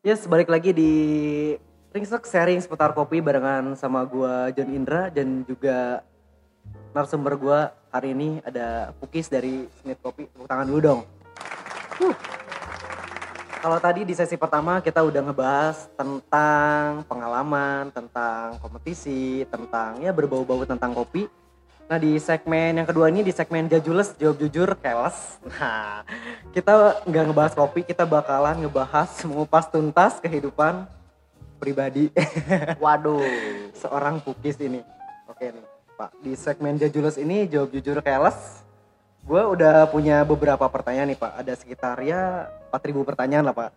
Yes, balik lagi di Ringsek sharing seputar kopi barengan sama gua John Indra dan juga narasumber gua hari ini ada Pukis dari Smith Kopi. Tepuk tangan dulu dong. Huh. Kalau tadi di sesi pertama kita udah ngebahas tentang pengalaman, tentang kompetisi, tentang ya berbau-bau tentang kopi. Nah di segmen yang kedua ini di segmen Jajules jawab jujur keles. Nah kita nggak ngebahas kopi, kita bakalan ngebahas mengupas tuntas kehidupan pribadi Waduh. seorang pukis ini. Oke nih Pak, di segmen Jajules ini jawab jujur keles. Gue udah punya beberapa pertanyaan nih Pak. Ada sekitar ya 4000 pertanyaan lah Pak.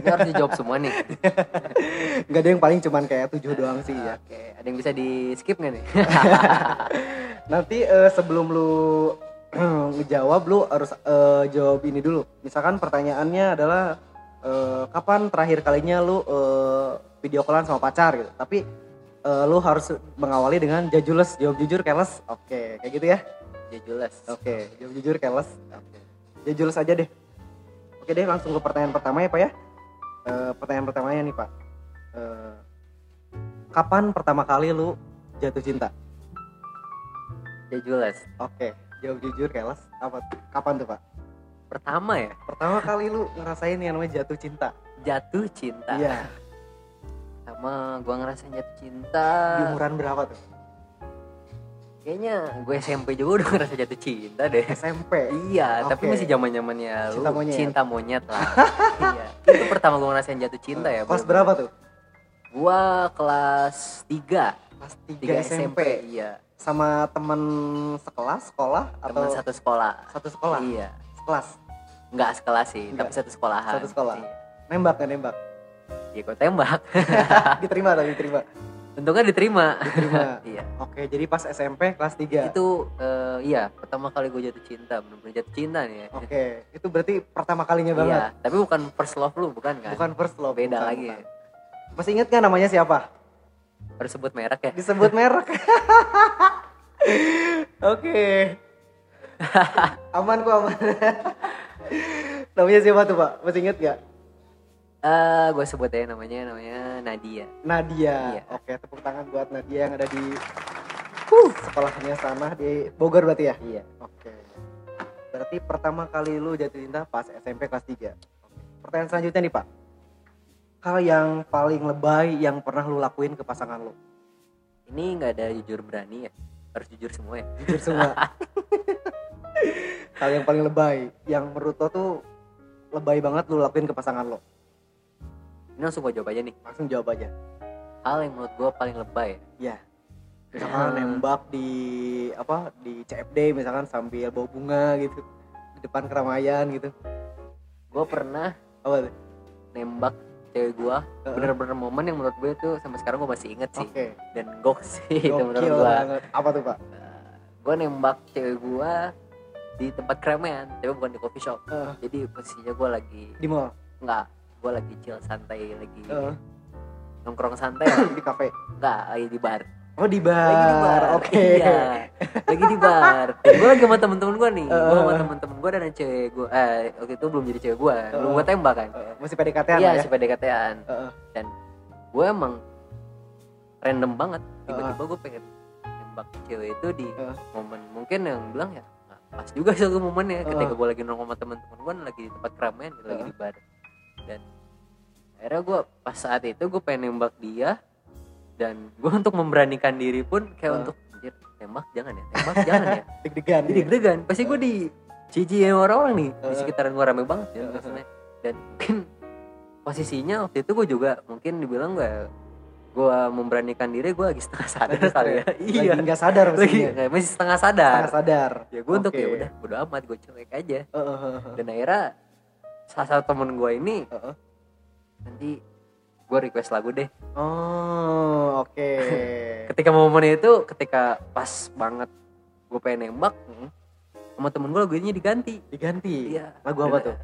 Ini harus dijawab semua nih. Gak ada yang paling cuman kayak tujuh doang sih ya. Oke, ada yang bisa di skip nggak nih? Nanti eh, sebelum lu ngejawab lu harus eh, jawab ini dulu. Misalkan pertanyaannya adalah eh, kapan terakhir kalinya lu eh, video callan sama pacar gitu. Tapi eh, lu harus mengawali dengan jajules, jawab jujur, keles. Oke, kayak gitu ya. Ya jelas. Oke, jawab jujur, keles. Oke. Jajules aja deh. Oke deh, langsung ke pertanyaan pertama ya Pak ya. Eh, pertanyaan pertamanya nih Pak. Eh, kapan pertama kali lu jatuh cinta? Ya jelas. Oke, jawab jujur keles. Apa? Kapan tuh Pak? Pertama ya, Pertama kali lu ngerasain yang namanya jatuh cinta. jatuh cinta. Iya. Sama gua ngerasain jatuh cinta. Di umuran berapa tuh? Kayaknya gue SMP juga udah ngerasa jatuh cinta deh. SMP. Iya, tapi Oke. masih zaman zamannya lu Cinta monyet. cinta monyet lah. iya. Itu pertama gue ngerasain jatuh cinta ya. Kelas berapa tuh? Gua kelas 3 Kelas 3 3 SMP. Iya. Sama temen sekelas, sekolah atau Teman satu sekolah. satu sekolah? Iya. Sekelas. Enggak sekelas sih, Enggak. tapi satu sekolahan. Satu sekolah. Iya. Nembak gak nembak? Ya gue tembak. diterima atau diterima? Untungnya diterima. Diterima. iya. Oke, jadi pas SMP kelas 3. Itu eh, iya, pertama kali gue jatuh cinta, benar-benar jatuh cinta nih ya. Oke, itu berarti pertama kalinya banget. Iya, tapi bukan first love lu, bukan kan? Bukan first love. Beda bukan, lagi. bukan. Masih inget gak namanya siapa? Harus sebut merek ya. Disebut merek. Oke. aman kok aman. namanya siapa tuh pak? Masih inget gak? Eh, gue sebut aja namanya, namanya Nadia. Nadia. Iya. Oke, tepuk tangan buat Nadia yang ada di huh, sekolahnya sana di Bogor berarti ya? Iya. Oke. Berarti pertama kali lu jatuh cinta pas SMP kelas 3. Pertanyaan selanjutnya nih, Pak. Hal yang paling lebay yang pernah lu lakuin ke pasangan lu? Ini nggak ada jujur berani ya. Harus jujur semua ya. Jujur semua. Hal yang paling lebay yang menurut lo tuh lebay banget lu lakuin ke pasangan lo. Ini langsung gue jawab aja nih. Langsung jawab aja. Hal yang menurut gue paling lebay. Ya. Misalkan Hmm. nembak di apa di CFD misalkan sambil bawa bunga gitu di depan keramaian gitu. Gue pernah Apa tuh? nembak cewek gue. Heeh. Bener-bener momen yang menurut gue tuh sampai sekarang gue masih inget sih. Oke. Dan gok sih itu menurut gue. Apa tuh, Pak? gue nembak cewek gue di tempat keramaian tapi bukan di coffee shop Heeh. jadi posisinya gue lagi di mall. nggak gue lagi chill santai lagi Heeh. nongkrong santai di kafe. nggak lagi di bar Oh, di bar. lagi di bar Oke. iya lagi di bar gue lagi sama temen-temen gue nih gue sama Eh. temen-temen gue dan ada cewek gue eh waktu itu belum jadi cewek gue belum gue tembak kan Heeh, masih PDKT-an iya ya. si PDKT-an Heeh. dan gue emang random banget tiba-tiba gue pengen nembak cewek itu di Heeh. momen mungkin yang bilang ya "Nah, pas juga satu momennya ketika Heeh. gue lagi nongkrong sama teman-teman gue lagi di tempat keramaian gitu, lagi di bar dan akhirnya gue pas saat itu gue pengen nembak dia dan gue untuk memberanikan diri pun kayak Heeh. untuk anjir tembak jangan ya tembak jangan ya Deg-degan. jadi deg-degan pasti gue di cici orang-orang nih di Heeh. sekitaran gue rame banget ya Heeh. maksudnya dan mungkin posisinya waktu itu gue juga mungkin dibilang gue gue memberanikan diri gue lagi setengah sadar Lagi kali ya iya Lagi nggak sadar lagi maksudnya. kayak masih setengah sadar Setengah sadar. ya gue untuk Oke. ya udah bodo amat gue cuek aja heeh, heeh. dan akhirnya salah satu temen gue ini Heeh. Nanti gue request lagu deh Oh, oke. ketika momen itu ketika pas banget gue pengen nembak Hmm. sama temen gue lagunya diganti Diganti. iya Lagu apa tuh?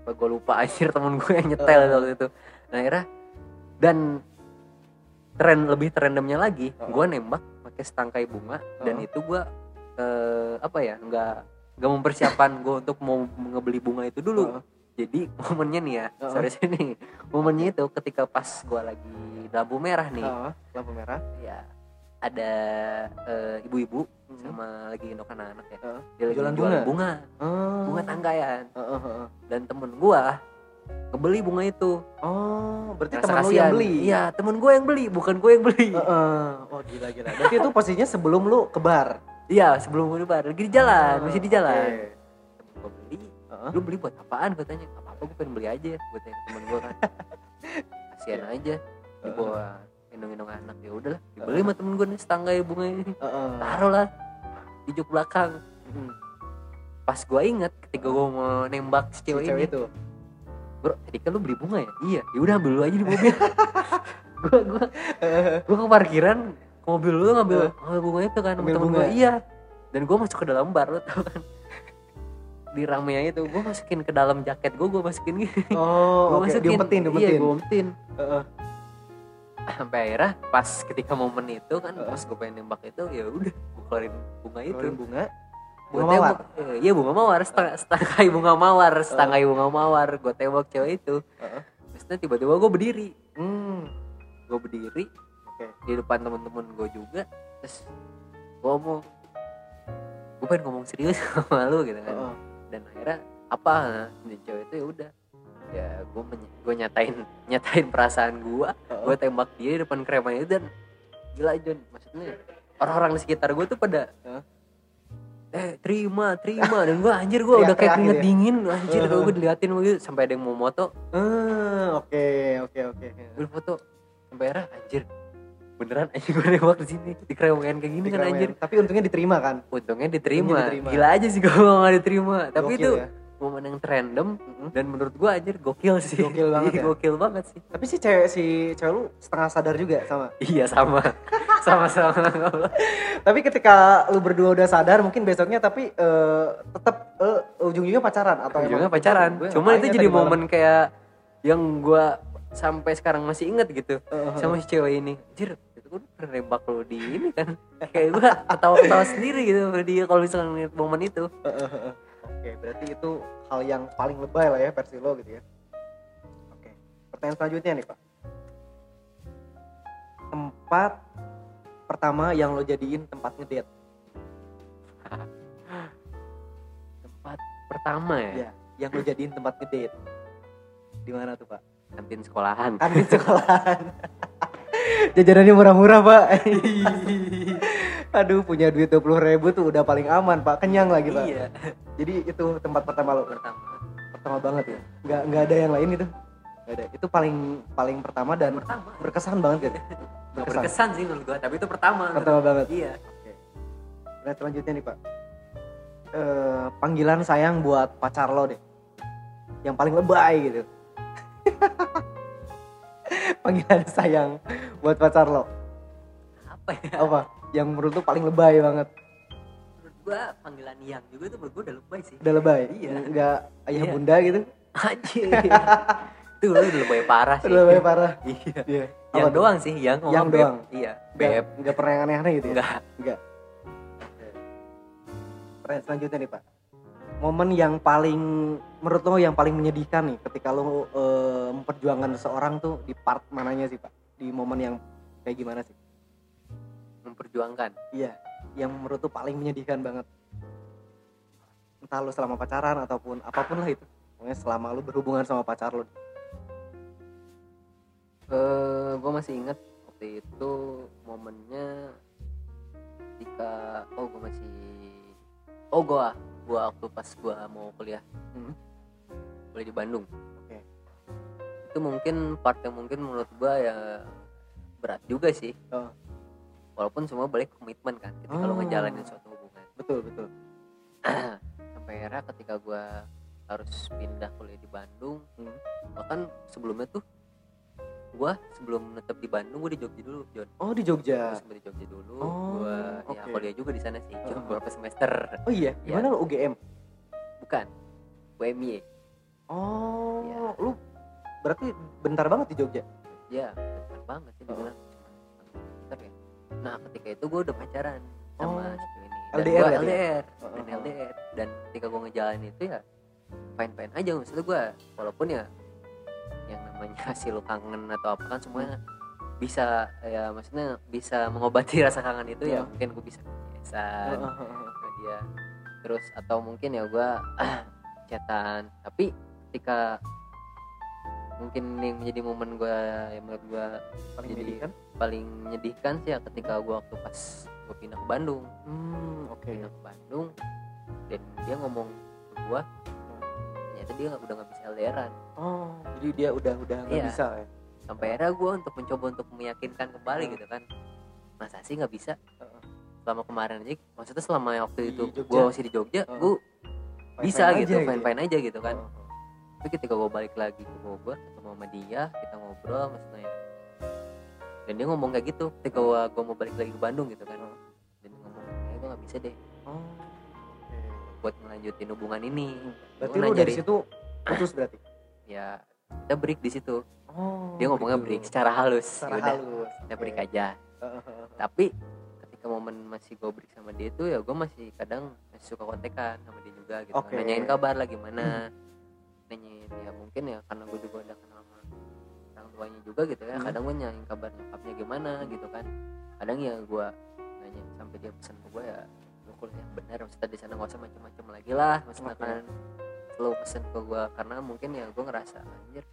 apa gue lupa anjir temen gue yang nyetel Eh. waktu itu nah akhirnya dan tren lebih trendemnya lagi Heeh. gue nembak pakai setangkai bunga dan Heeh. itu gue eh, apa ya nggak nggak mempersiapkan gue untuk mau ngebeli bunga itu dulu Heeh. Jadi momennya nih ya Heeh. sorry sini momennya itu ketika pas gue lagi lampu merah nih Heeh, lampu merah. ya ada eh, ibu-ibu Hmm. sama lagi gendong anak-anak ya Heeh. dia lagi Jualan bunga? bunga Oh. bunga tanggayan Heeh, heeh. dan temen gua ngebeli bunga itu Oh, berarti Rasa teman lu yang beli. iya temen gua yang beli bukan gua yang beli Heeh. Oh, gila gila. Berarti itu posisinya sebelum lu ke bar. iya sebelum gua lebar lagi di jalan Oh, masih di jalan oke. Heeh. lu beli buat apaan? Katanya apa apa gue pengen beli aja. Gue tanya ke temen gue kan. Kasihan aja dibawa gendong-gendong anak. Ya udahlah dibeli sama temen gue nih setangga ya bunga ini Heeh. taruh lah di jok belakang. Mm. pas gue inget ketika gue mau nembak si Si cewek, cewek ini itu. bro tadi kan lu beli bunga ya? Iya. Ya udah ambil lu aja di mobil. Gue gue gue ke parkiran ke mobil lu ngambil Eh. ngambil bunga itu kan temen bunga. gue iya. Dan gue masuk ke dalam bar lu tau kan di ramean itu gue masukin ke dalam jaket gue gue masukin gitu Oh, gue oke. Diumpetin, iya diumpetin. gue umpetin Heeh. sampai akhirnya pas ketika momen itu kan Heeh. pas gue pengen nembak itu ya udah gue keluarin bunga itu Keluarin bunga. Gua Bunga mawar. tembak- eh, iya bunga mawar setengah setengah bunga mawar setengah bunga mawar gue tembak cewek itu Heeh. terus tiba-tiba gue berdiri Hmm. gue berdiri Oke. di depan temen-temen gue juga terus gue ngomong gue pengen ngomong serius sama lu gitu kan Heeh. Dan akhirnya apa dan cewek itu ya udah ya gue gue nyatain nyatain perasaan gue Heeh. gue tembak dia di depan kremanya itu dan gila John maksudnya orang-orang di sekitar gue tuh pada Heeh. eh terima terima dan gue anjir gue udah kayak Teriak-teriak keringet gitu ya? dingin anjir Heeh. gue diliatin begitu sampai ada yang mau moto Eh, oke, oke, oke. gue foto sampai akhirnya anjir beneran anjir gue nembak di sini di kremengan kayak gini kan anjir Tapi untungnya diterima kan? untungnya diterima. Untungnya diterima. gila aja sih gue nggak diterima tapi Gokil itu ya. momen yang random dan menurut gue anjir gokil sih Gokil banget ya? gokil banget sih Tapi si cewek si cewek lu setengah sadar juga sama. iya sama sama sama Tapi ketika lu berdua udah sadar mungkin besoknya tapi eh, tetap eh, ujung-ujungnya pacaran atau ujungnya pacaran cuman ngapain itu jadi momen kayak yang gue sampai sekarang masih inget gitu Heeh. sama si cewek ini anjir gue pernah nembak lo di ini kan kayak gue ketawa-ketawa sendiri gitu dia kalau misalnya ngeliat momen itu Oke, berarti itu hal yang paling lebay lah ya versi lo gitu ya. Oke, pertanyaan selanjutnya nih Pak. Tempat pertama yang lo jadiin tempat ngedate. tempat pertama ya Iya, yang lo jadiin tempat ngedate. Di mana tuh Pak? kantin sekolahan Kan di sekolahan. Jajanannya murah-murah Pak. Aduh punya duit 20 ribu tuh udah paling aman Pak. Kenyang lagi Pak. iya Jadi itu tempat pertama lo. pertama Pertama banget ya. Nggak, nggak ada yang lain itu. Nggak ada. Itu paling paling pertama dan pertama berkesan banget gitu. Nggak berkesan sih menurut gue tapi itu pertama Pertama banget. iya Nah selanjutnya nih Pak. Eh, panggilan sayang buat pacar lo deh. Yang paling lebay gitu. panggilan sayang buat pacar lo. apa ya Apa? Yang menurut lo paling lebay banget. menurut gue panggilan yang juga tuh menurut gue udah lebay sih Udah lebay. Iya. Enggak ayah Iya. bunda gitu. anjir itu udah lebay parah sih Udah lebay parah. iya Iya. yang Apa tuh? doang sih yang Yang beb. doang? iya beb nggak pernah yang aneh-aneh gitu ya? enggak Enggak. Pertanyaan selanjutnya nih Pak. Momen yang paling menurut lo yang paling menyedihkan nih ketika lo eh, memperjuangkan seseorang tuh di part mananya sih Pak? Di momen yang kayak gimana sih? memperjuangkan Iya, yang menurut lo paling menyedihkan banget. Entah lo selama pacaran ataupun apa pun lah itu. Pokoknya selama lo berhubungan sama pacar lo. eh gue masih ingat waktu itu momennya ketika oh gue masih oh gue gue waktu pas gue mau kuliah Hmm. kuliah di Bandung. Itu mungkin part yang mungkin menurut gue ya berat juga sih Oh. walaupun semua balik komitmen kan ketika lo Oh. ngejalanin suatu hubungan Betul betul. sampai akhirnya ketika gue harus pindah kuliah di Bandung Hmm. bahkan sebelumnya tuh gue sebelum netep di Bandung gue di Jogja dulu John Oh di Jogja. gue sempet di Jogja dulu Oh, gue ya oke. kuliah juga di sana sih cuma Oh. beberapa semester Oh iya, Iya. gimana lo UGM? bukan UMY Oh, Iya. lu berarti bentar banget di Jogja. ya bentar banget sih Oh. dibilang bentar ya nah ketika itu gue udah pacaran sama Oh. si cewek ini LDR dan gue berarti ya? LDR Oh, dan oh, oh. LDR dan ketika gue ngejalanin itu ya fine fine aja maksudnya gue walaupun ya yang namanya hasil kangen atau apa kan semuanya bisa ya maksudnya bisa mengobati rasa kangen itu ya Ya. mungkin gue bisa biasa dia terus atau mungkin ya gue chatan tapi ketika mungkin yang menjadi momen gue yang menurut gue paling Jadi- menyedihkan? paling menyedihkan sih ya ketika gue waktu pas gue pindah ke Bandung. Hmm oke. Pindah ke Bandung dan dia ngomong ke gue ternyata dia udah nggak bisa LDRan oh jadi dia udah udah nggak Iya. bisa ya? Sampai akhirnya gue untuk mencoba untuk meyakinkan kembali Hmm. gitu kan. Masa sih nggak bisa? Selama kemarin aja maksudnya selama waktu Di itu gue masih di Jogja gue bisa aja gitu fine fine aja gitu kan. Tapi ketika gue balik lagi ke Bogor ketemu sama dia kita ngobrol maksudnya. Ya. dan dia ngomong kayak gitu ketika gue gue mau balik lagi ke Bandung gitu kan. Dan dia ngomong kayak gue nggak bisa deh. Oh. Buat melanjutin hubungan ini. Berarti lu dari situ putus berarti? Ya kita break di situ. Oh dia ngomongnya gitu. break secara halus. Secara Yaudah, halus kita break aja. Tapi ketika momen masih gue break sama dia tuh ya gue masih kadang masih suka kontekan sama dia juga gitu kan. Oke. nanyain kabar lagi mana nanyain ya mungkin ya karena gue juga udah kenal sama orang tuanya juga gitu ya. Hmm. kadang gue nanyain kabar nyokapnya gimana gitu kan. Kadang ya gue nanya sampai dia pesan ke gue ya lu kuliah bener maksudnya di sana gak usah macem-macem lagi lah. Maksudnya Oke. kan selalu pesen ke gue karena mungkin ya gue ngerasa anjir.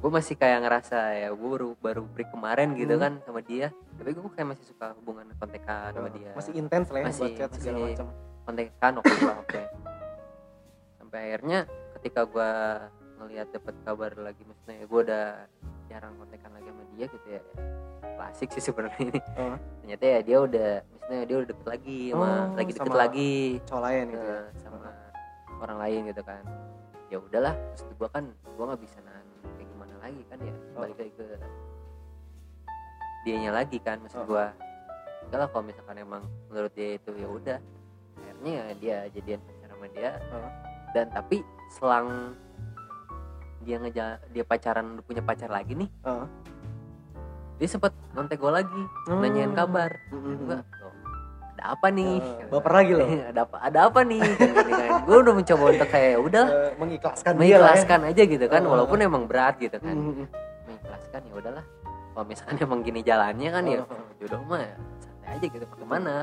Gue masih kayak ngerasa ya gue baru baru break kemarin gitu Hmm. kan sama dia. Tapi gue kayak masih suka hubungan kontekan sama dia. masih intens lah ya Masih- buat chat segala macam kontekan waktu itu waktu sampai akhirnya ketika gue ngelihat dapat kabar lagi maksudnya gue udah jarang kontekan lagi sama dia gitu ya klasik sih sebenarnya ini Oh. ternyata ya dia udah maksudnya dia udah deket lagi sama Oh, lagi deket sama lagi cowok lain gitu ya eh, sama orang lain gitu kan ya udahlah maksud gue kan gue nggak bisa nahan kayak gimana lagi kan ya Oh. balik lagi ke dianya lagi kan maksud Oh. gue lah kalau misalkan emang menurut dia itu ya udah akhirnya ya dia jadian pacar sama dia Oh. Dan tapi selang dia ngeja dia pacaran udah punya pacar lagi nih Oh. dia sempet ngontek gue lagi Oh. nanyain kabar. Enggak loh, ada apa nih? Eh, baper lagi loh ada apa ada apa nih? Kan, gue udah mencoba untuk kayak udah. Eh, mengikhlaskan ya. mengikhlaskan aja gitu kan Oh. walaupun emang berat gitu kan. Mm-mm. mengikhlaskan ya udahlah. Kalau misalkan emang gini jalannya kan ya Oh. jodoh mah santai aja gitu ke mana?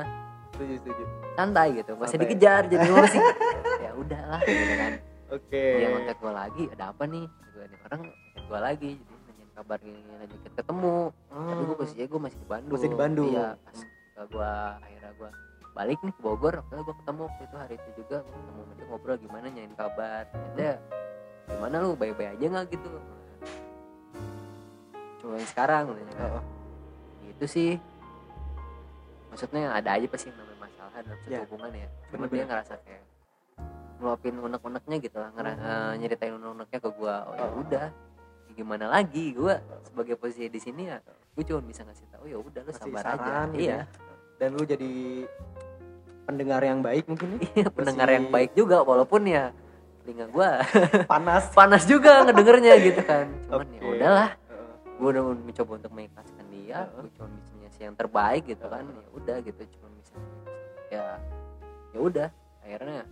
Setuju setuju. Santai gitu masih dikejar jadi gue masih ya udahlah gitu kan oke dia ngontek gue lagi ada apa nih gue nih orang gue lagi jadi nanyain kabar gini lagi ketemu tapi gue posisinya gue masih di Bandung Oh. Masih di Bandung. iya pas gue akhirnya gue balik nih ke Bogor akhirnya gue ketemu waktu itu hari itu juga gue ketemu dia ngobrol gimana nyanyiin kabar ya, gimana lu baik-baik aja nggak gitu cuma yang sekarang katanya kan. Oh. gitu sih maksudnya ada aja pasti yang namanya masalah dalam satu Ya. hubungan ya cuma dia ngerasa kayak ngeluapin unek-uneknya gitu lah ngera- eh, nyeritain unek-uneknya ke gua. Oh ya udah. Gimana lagi gua? Sebagai posisi di sini ya gua cuma bisa ngasih tahu ya udah lu sabar aja. saran gitu iya. ya. dan lu jadi pendengar yang baik mungkin nih iya pendengar yang baik juga walaupun ya telinga gua panas. panas juga ngedengernya gitu kan. Cuman ya Oke. udahlah. Gue udah mencoba untuk mengikhlaskan dia gue cuma bisa ngasih yang terbaik gitu kan. Ya udah gitu cuma bisa ya ya udah. Akhirnya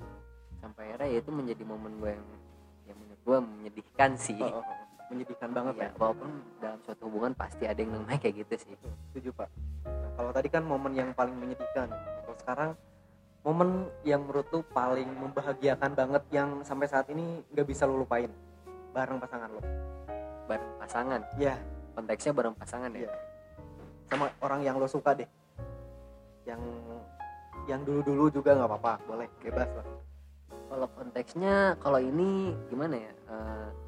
sampai akhirnya ya itu menjadi momen gue yang yang menurut gue menyedihkan sih. Oh, oh, oh. menyedihkan banget ya ya? walaupun dalam suatu hubungan pasti ada yang namanya kayak gitu sih. Setuju pak. Nah, kalau tadi kan momen yang paling menyedihkan. Kalau sekarang momen yang menurut lu paling membahagiakan banget yang sampai saat ini nggak bisa lu lupain? Bareng pasangan lo bareng pasangan? Ya konteksnya bareng pasangan ya? Iya. sama orang yang lo suka deh. Yang yang dulu dulu juga nggak apa-apa boleh bebas lah kalau konteksnya kalau ini gimana ya?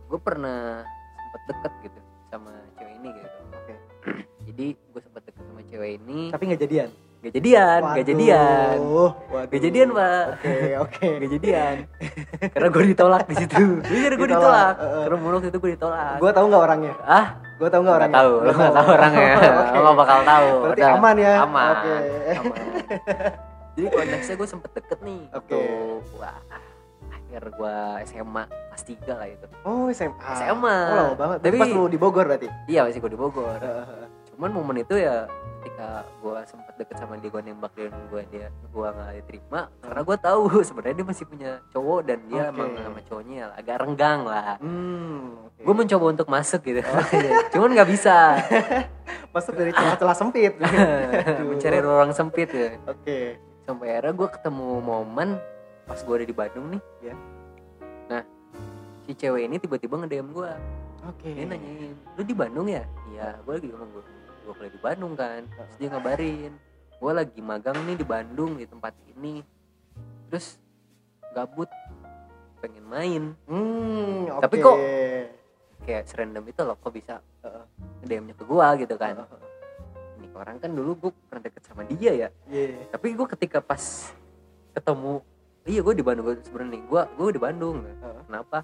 Gue pernah sempet deket gitu sama cewek ini gitu. Oke. Jadi gue sempet deket sama cewek ini. Tapi nggak jadian? Gak jadian gak Waduh, jadian. Waduh. Gak jadian pak. Oke oke. Gak jadian. Karena gue ditolak di situ. Jujur gue Ditolak, ditolak. heeh. Karena muluk itu gue ditolak. Gue tahu nggak orangnya? Ah gue tahu nggak Gak orangnya? tahu. Lo gak tahu orangnya. Oke. Lo bakal tahu. Berarti Udah. aman ya? Aman. Oke. Aman. Jadi konteksnya gue sempet deket nih Oke. Waktu Wah Akhir gue SMA Kelas 3 lah itu oh SMA SMA. oh lama banget Tapi- pas lu di Bogor berarti Iya masih gue di Bogor cuman momen itu ya ketika gue sempat deket sama dia gue nembak dia gue dia gue nggak diterima karena gue tahu sebenarnya dia masih punya cowok dan dia Oke. emang sama cowoknya ya agak renggang lah Hmm, oke. gue mencoba untuk masuk gitu Oh, iya. cuman nggak bisa masuk dari celah-celah sempit. Mencari ruang sempit ya Oke. sampai akhirnya gue ketemu momen pas gue ada di Bandung nih Ya. nah si cewek ini tiba-tiba nge-DM gue Oke. dia nanyain lu di Bandung ya iya gue lagi ngomong gue gue kuliah di Bandung kan terus dia ngabarin gue lagi magang nih di Bandung di tempat ini terus gabut pengen main Hmm, oke. Tapi kok kayak serandom itu loh kok bisa Heeh. DM-nya ke gue gitu kan ini orang kan dulu gue pernah deket sama dia ya Iya. tapi gue ketika pas ketemu iya gue di Bandung gue sebenarnya gue gue di Bandung Heeh. kenapa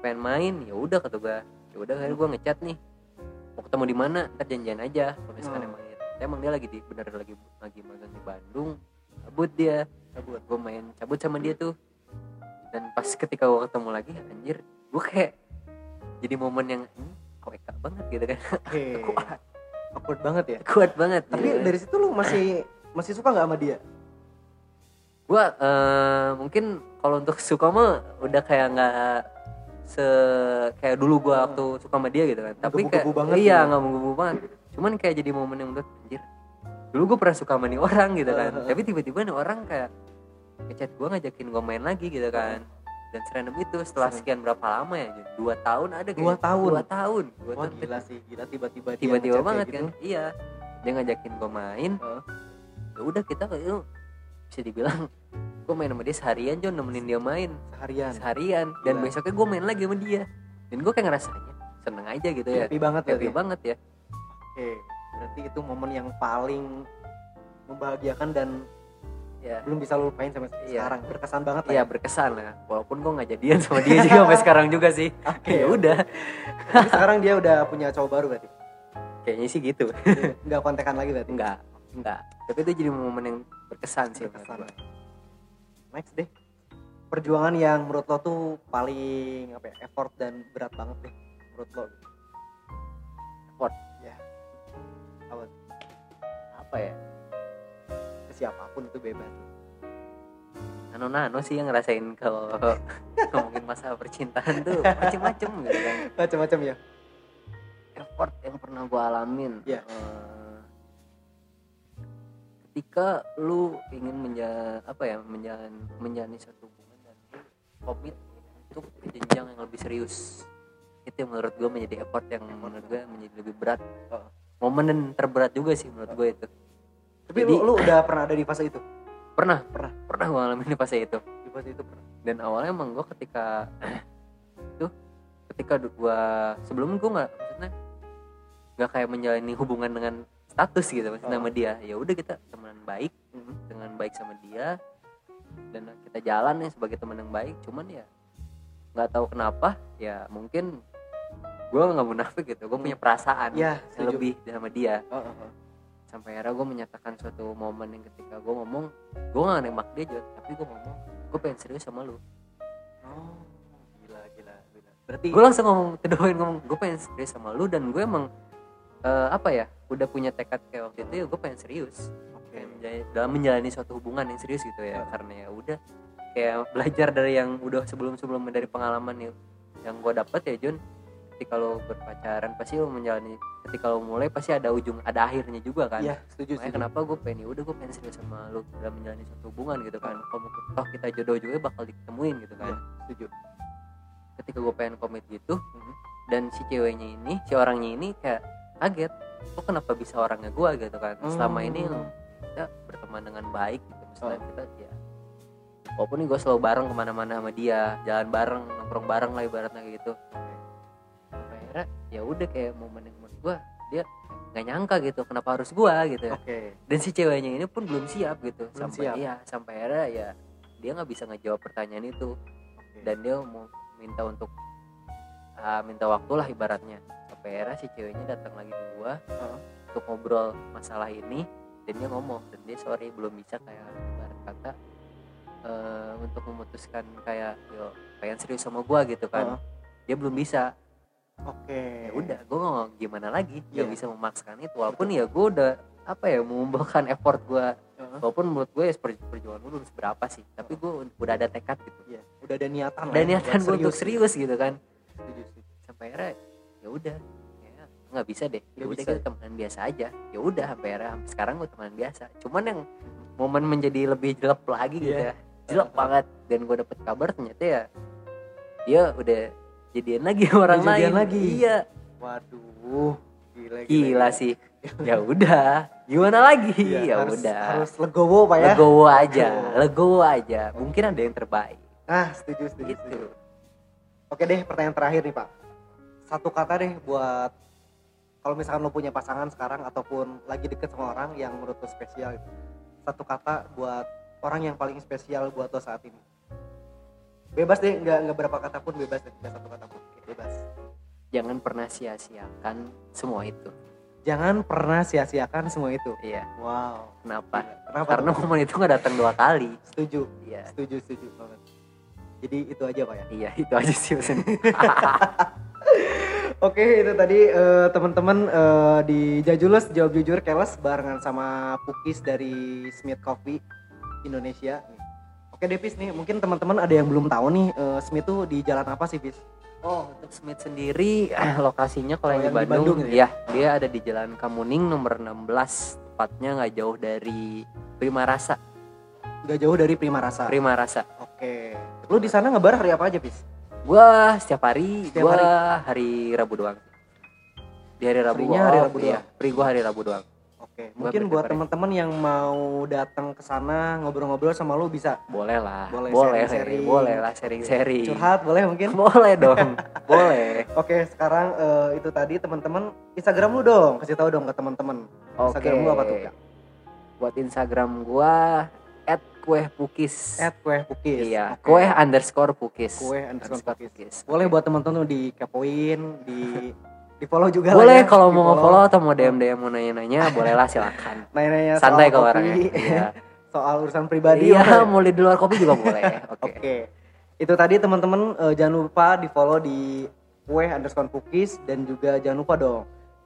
pengen main ya udah kata gue ya udah akhirnya gue ngechat nih mau ketemu di mana ntar janjian aja kalau misalkan Hmm. emang emang dia lagi di bener lagi lagi magang di Bandung cabut dia cabut gue main cabut sama dia tuh dan pas ketika gue ketemu lagi anjir gue kayak jadi momen yang hmm, KWK banget gitu kan Oke. kuat Awkward banget ya. kuat banget Tapi gitu. dari situ lu masih masih suka nggak sama dia? Gue eh, mungkin kalau untuk suka mah udah kayak nggak se kayak dulu gue Hmm. waktu suka sama dia gitu kan tapi kayak banget iya gitu. nggak menggebu banget cuman kayak jadi momen yang menurut anjir dulu gue pernah suka sama nih orang gitu kan tapi tiba-tiba nih orang kayak ngechat gue ngajakin gue main lagi gitu kan dan serandom itu setelah sekian berapa lama ya dua tahun ada Dua kayaknya. tahun? dua tahun dua Wah tahun gila sih, gila tiba-tiba tiba-tiba banget kayak kan gitu. iya dia ngajakin gue main Heeh. ya udah kita kayak bisa dibilang gue main sama dia seharian John nemenin dia main Seharian. seharian dan Gila. besoknya gue main lagi sama dia dan gue kayak ngerasanya seneng aja gitu ya Happy banget happy berarti. banget ya Oke, berarti itu momen yang paling membahagiakan dan ya belum bisa lu lupain sampai Iya. sekarang. Berkesan banget lah. Iya berkesan lah walaupun gue nggak jadian sama dia juga sampai sekarang juga sih Oke, ya udah sekarang dia udah punya cowok baru berarti. kayaknya sih gitu Enggak kontekan lagi berarti. enggak enggak tapi itu jadi momen yang berkesan sih Berkesan. Next deh. Perjuangan yang menurut lo tuh paling apa ya, effort dan berat banget deh menurut lo. Effort? Ya. Apa? apa ya Ke siapa pun itu bebas. nano nano sih yang ngerasain kalau ngomongin masalah percintaan tuh macem-macem gitu kan Macam-macam ya. effort yang pernah gue alamin Iya. Eh, ketika lu ingin menja apa ya menjalan menjalani satu hubungan dan lu komit untuk jenjang yang lebih serius itu yang menurut gue menjadi effort yang menurut gue menjadi lebih berat Oh. momen dan terberat juga sih menurut gue itu Tapi Jadi- lu, lu udah pernah ada di fase itu? pernah Pernah. pernah gue ngalamin di fase itu Di fase itu pernah. dan awalnya emang gue ketika itu ketika gue sebelum gue nggak maksudnya nggak kayak menjalani hubungan dengan status gitu maksudnya Oh. sama dia ya udah kita teman baik Mhm. dengan baik sama dia dan kita jalan ya sebagai teman yang baik cuman ya nggak tahu kenapa ya mungkin gue nggak munafik gitu gue Hmm. punya perasaan Iya, yang lebih sama dia Oh, oh, oh. sampai akhirnya gue menyatakan suatu momen yang ketika gue ngomong gue gak nembak dia Jod, tapi gue ngomong gue pengen serius sama lu Oh, gila, gila, gila. Berarti gue langsung ngomong point ngomong gue pengen serius sama lu dan gue emang eh, apa ya udah punya tekad kayak waktu itu ya gue pengen serius. Pengen menjalani- dalam menjalani suatu hubungan yang serius gitu ya Ya. karena ya udah kayak belajar dari yang udah sebelum sebelumnya dari pengalaman yang yang gue dapet ya Jun ketika lo berpacaran pasti lo menjalani ketika lo mulai pasti ada ujung ada akhirnya juga kan Iya, setuju, makanya setuju. kenapa gue pengen ya udah gue pengen serius sama lu dalam menjalani suatu hubungan gitu kan kalau toh kita jodoh juga bakal ditemuin gitu kan Iya, setuju. ketika gue pengen komit gitu Mhm. dan si ceweknya ini si orangnya ini kayak kaget kok kenapa bisa orangnya gue gitu kan selama ini Hmm. kita berteman dengan baik gitu misalnya Oh. kita ya walaupun nih gue selalu bareng ke mana-mana sama dia jalan bareng nongkrong bareng lah ibaratnya kayak gitu akhirnya ya udah kayak momen yang menurut gue dia nggak nyangka gitu kenapa harus gue gitu Oke. dan si ceweknya ini pun belum siap gitu Belum sampai siap. iya sampai akhirnya ya dia nggak bisa ngejawab pertanyaan itu Oke. dan dia mau minta untuk ah, minta waktu lah ibaratnya akhirnya si ceweknya datang lagi ke gua Heeh. untuk ngobrol masalah ini dan dia ngomong dan dia sorry belum bisa kayak ibarat kata eh, untuk memutuskan kayak yo pengen serius sama gua gitu kan. Heeh. dia belum bisa. Oke. Ya udah gue mau gimana lagi? Nggak bisa memaksakan itu walaupun ya gue udah apa ya mengumpulkan effort gue Heeh. walaupun menurut gue ya per- perjuangan gue belum seberapa sih tapi gue udah ada tekad gitu. Iya, udah ada niatan dan ya, niatan gue untuk serius gitu. kan. Setuju, setuju. sampai akhirnya ya udah ya nggak bisa deh. Ya udah kita temenan biasa aja. Ya udah sampai sampai sekarang gue temenan biasa. Cuman yang momen menjadi lebih jelek lagi gitu Iya. ya. Jelek banget. Dan gue dapet kabar ternyata ya dia udah jadian lagi orang Udah jadian lain. lagi? iya. Waduh gila gila sih. Ya udah. Gimana lagi? Iya, ya harus, udah. harus legowo pak ya. Legowo aja Legowo. legowo aja. Mungkin ada yang terbaik. Nah setuju setuju, gitu. setuju. oke deh pertanyaan terakhir nih pak satu kata deh buat kalau misalkan lo punya pasangan sekarang ataupun lagi deket sama orang yang menurut lo spesial gitu. satu kata buat orang yang paling spesial buat lo saat ini. Bebas deh nggak nggak berapa kata pun bebas deh nggak satu kata pun. Oke, bebas. Jangan pernah sia-siakan semua itu. Jangan pernah sia-siakan semua itu. Iya. Wow. Kenapa? Gila. kenapa karena momen itu nggak datang dua kali. Setuju. Iya. Setuju setuju banget. Jadi itu aja pak ya? Iya itu aja sih pesan Oke itu tadi eh, teman-teman eh, di Jajulus jawab jujur keles barengan sama Pukis dari Smith Coffee Indonesia. Oke Devis nih mungkin teman-teman ada yang belum tahu nih eh, Smith tuh di jalan apa sih Vis? oh untuk Smith sendiri lokasinya kalau Oh, yang di yang di Bandung, Bandung gitu ya dia ada di Jalan Kamuning nomor 16 tepatnya nggak jauh dari Prima Rasa Gak jauh dari Prima Rasa. Prima Rasa Oke. Lu di sana ngebar hari apa aja Vis? Gua setiap hari Setiap gua hari? hari Rabu doang di hari Rabu Free-nya gua hari Rabu iya doang? free gua hari Rabu doang Oke. Gua Mungkin buat teman-teman yang mau datang ke sana ngobrol-ngobrol sama lu bisa boleh lah Boleh boleh sharing-sharing. boleh lah sharing sharing curhat boleh mungkin. boleh dong boleh Oke sekarang eh, itu tadi teman-teman Instagram lu dong kasih tahu dong ke teman-teman. Oke. Instagram lu apa tuh Kak? Buat Instagram gua kue pukis. At kue pukis. Iya, Oke. kue underscore pukis. Kue underscore Underscore pukis. pukis. Boleh buat teman-teman dikepoin, di di follow juga lah Boleh ya. kalau mau follow atau mau DM DM mau nanya-nanya, bolehlah silakan. Nanya-nanya soal Santai kok orangnya. Iya. soal urusan pribadi. Iya, boleh. mau di luar kopi juga boleh. Oke. Oke. Itu tadi teman-teman eh, jangan lupa di follow di kue underscore pukis dan juga jangan lupa dong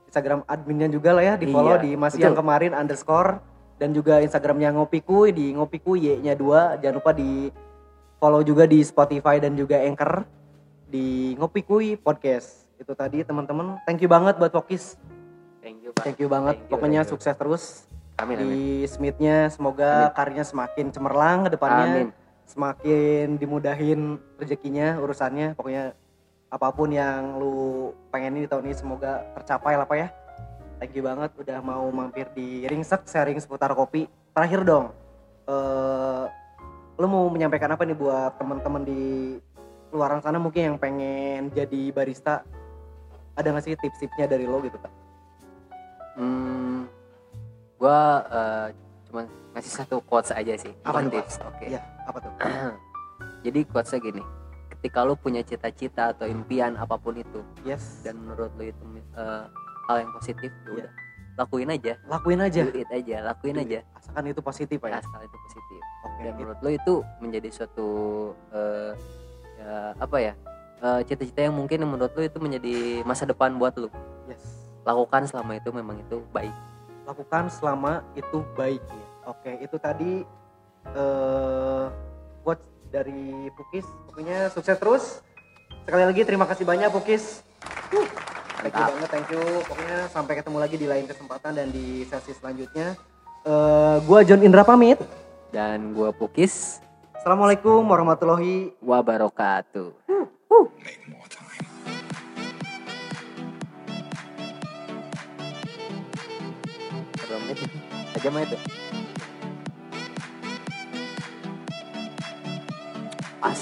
Instagram adminnya juga lah ya di follow Iya, di masih betul. yang kemarin underscore dan juga Instagramnya ngopiku di ngopiku y nya dua. Jangan lupa di follow juga di Spotify dan juga Anchor. Di ngopikuy podcast. Itu tadi teman-teman. Thank you banget buat Pokis Thank you, Pak. thank you banget. Thank you, pokoknya thank you. sukses terus. Amin, amin. di Smithnya semoga karirnya semakin cemerlang ke depannya. Amin. semakin dimudahin rezekinya urusannya. Pokoknya apa pun yang lu pengenin di tahun ini semoga tercapai lah pak ya thank you banget udah mau mampir di Ringsek sharing seputar kopi terakhir dong eh lu mau menyampaikan apa nih buat teman-teman di luaran sana mungkin yang pengen jadi barista ada nggak sih tips-tipsnya dari lo gitu pak Hmm, gua eh, cuman ngasih satu quotes aja sih. Apa tuh, tips. Oke. Iya, apa tuh Jadi quotesnya gini. Ketika lu punya cita-cita atau impian apa pun itu yes dan menurut lu itu eh, hal yang positif, ya Iya. udah lakuin aja. lakuin aja Do it aja, lakuin aja. asalkan itu positif pak ya Asal itu positif. oke Dan menurut lo itu menjadi suatu eh, ya apa ya? eh, cita-cita yang mungkin menurut lo itu menjadi masa depan buat lo. yes Lakukan selama itu memang itu baik. lakukan selama itu baik ya. Oke, itu tadi eh quotes dari Pukis. Pokoknya sukses terus. Sekali lagi terima kasih banyak Pukis. Uh, thank you banget, thank you. Pokoknya sampai ketemu lagi di lain kesempatan dan di sesi selanjutnya. Eh gua John Indra pamit. Dan gua Pukis Assalamualaikum warahmatullahi wabarakatuh. Menit? Aja mah itu. Pas.